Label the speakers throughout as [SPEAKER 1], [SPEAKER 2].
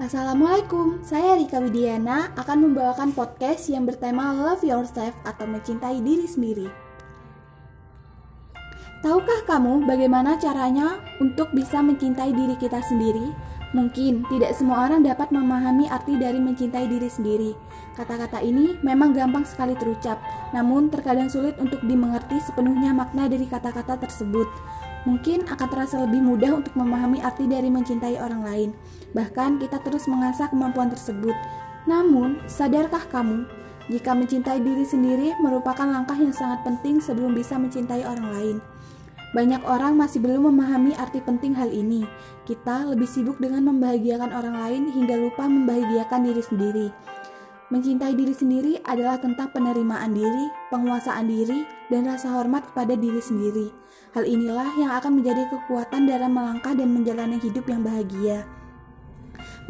[SPEAKER 1] Assalamualaikum, saya Rika Widiana akan membawakan podcast yang bertema Love Yourself atau mencintai diri sendiri. Tahukah kamu bagaimana caranya untuk bisa mencintai diri kita sendiri? Mungkin tidak semua orang dapat memahami arti dari mencintai diri sendiri. Kata-kata ini memang gampang sekali terucap, namun terkadang sulit untuk dimengerti sepenuhnya makna dari kata-kata tersebut mungkin akan terasa lebih mudah untuk memahami arti dari mencintai orang lain. Bahkan kita terus mengasah kemampuan tersebut. Namun, sadarkah kamu jika mencintai diri sendiri merupakan langkah yang sangat penting sebelum bisa mencintai orang lain? Banyak orang masih belum memahami arti penting hal ini. Kita lebih sibuk dengan membahagiakan orang lain hingga lupa membahagiakan diri sendiri. Mencintai diri sendiri adalah tentang penerimaan diri, penguasaan diri, dan rasa hormat kepada diri sendiri. Hal inilah yang akan menjadi kekuatan dalam melangkah dan menjalani hidup yang bahagia.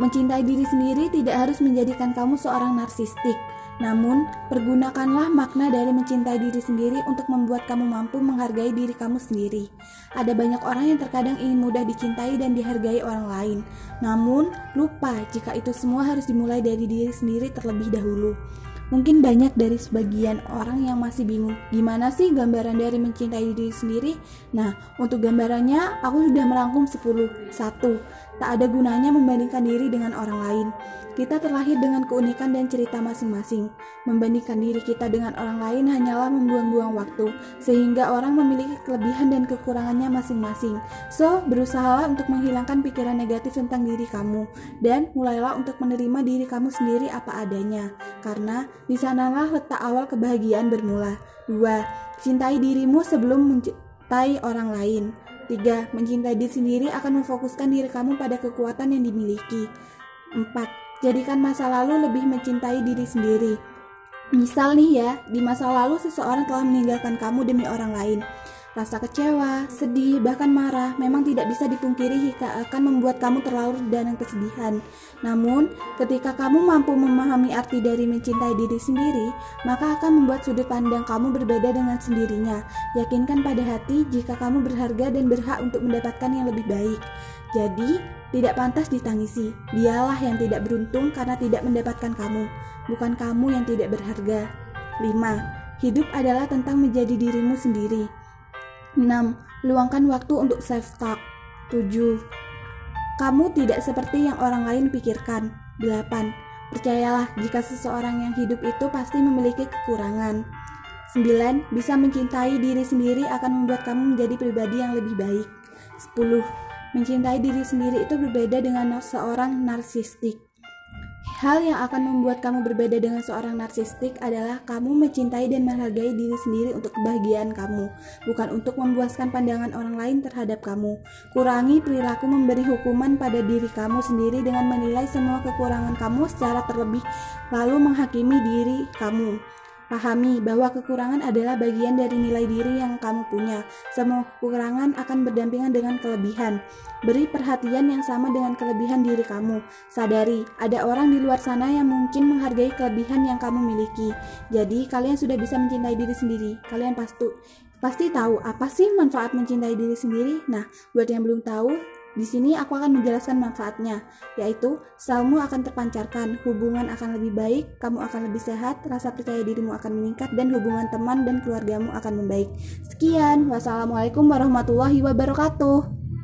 [SPEAKER 1] Mencintai diri sendiri tidak harus menjadikan kamu seorang narsistik, namun, pergunakanlah makna dari mencintai diri sendiri untuk membuat kamu mampu menghargai diri kamu sendiri. Ada banyak orang yang terkadang ingin mudah dicintai dan dihargai orang lain, namun lupa jika itu semua harus dimulai dari diri sendiri terlebih dahulu. Mungkin banyak dari sebagian orang yang masih bingung gimana sih gambaran dari mencintai diri sendiri. Nah, untuk gambarannya aku sudah merangkum 10. 1. Tak ada gunanya membandingkan diri dengan orang lain. Kita terlahir dengan keunikan dan cerita masing-masing. Membandingkan diri kita dengan orang lain hanyalah membuang-buang waktu, sehingga orang memiliki kelebihan dan kekurangannya masing-masing. So, berusahalah untuk menghilangkan pikiran negatif tentang diri kamu, dan mulailah untuk menerima diri kamu sendiri apa adanya, karena di sanalah letak awal kebahagiaan bermula. 2. Cintai dirimu sebelum mencintai orang lain. 3. Mencintai diri sendiri akan memfokuskan diri kamu pada kekuatan yang dimiliki. 4 Jadikan masa lalu lebih mencintai diri sendiri. Misal nih ya, di masa lalu seseorang telah meninggalkan kamu demi orang lain. Rasa kecewa, sedih, bahkan marah memang tidak bisa dipungkiri jika akan membuat kamu terlarut dalam kesedihan. Namun, ketika kamu mampu memahami arti dari mencintai diri sendiri, maka akan membuat sudut pandang kamu berbeda dengan sendirinya. Yakinkan pada hati jika kamu berharga dan berhak untuk mendapatkan yang lebih baik. Jadi, tidak pantas ditangisi. Dialah yang tidak beruntung karena tidak mendapatkan kamu, bukan kamu yang tidak berharga. 5. Hidup adalah tentang menjadi dirimu sendiri. 6. Luangkan waktu untuk self-talk. 7. Kamu tidak seperti yang orang lain pikirkan. 8. Percayalah jika seseorang yang hidup itu pasti memiliki kekurangan. 9. Bisa mencintai diri sendiri akan membuat kamu menjadi pribadi yang lebih baik. 10. Mencintai diri sendiri itu berbeda dengan seorang narsistik. Hal yang akan membuat kamu berbeda dengan seorang narsistik adalah kamu mencintai dan menghargai diri sendiri untuk kebahagiaan kamu, bukan untuk memuaskan pandangan orang lain terhadap kamu. Kurangi perilaku memberi hukuman pada diri kamu sendiri dengan menilai semua kekurangan kamu secara terlebih, lalu menghakimi diri kamu. Pahami bahwa kekurangan adalah bagian dari nilai diri yang kamu punya. Semua kekurangan akan berdampingan dengan kelebihan. Beri perhatian yang sama dengan kelebihan diri kamu. Sadari, ada orang di luar sana yang mungkin menghargai kelebihan yang kamu miliki. Jadi, kalian sudah bisa mencintai diri sendiri. Kalian pasti pasti tahu apa sih manfaat mencintai diri sendiri. Nah, buat yang belum tahu, di sini aku akan menjelaskan manfaatnya, yaitu salmu akan terpancarkan, hubungan akan lebih baik, kamu akan lebih sehat, rasa percaya dirimu akan meningkat, dan hubungan teman dan keluargamu akan membaik. Sekian, wassalamualaikum warahmatullahi wabarakatuh.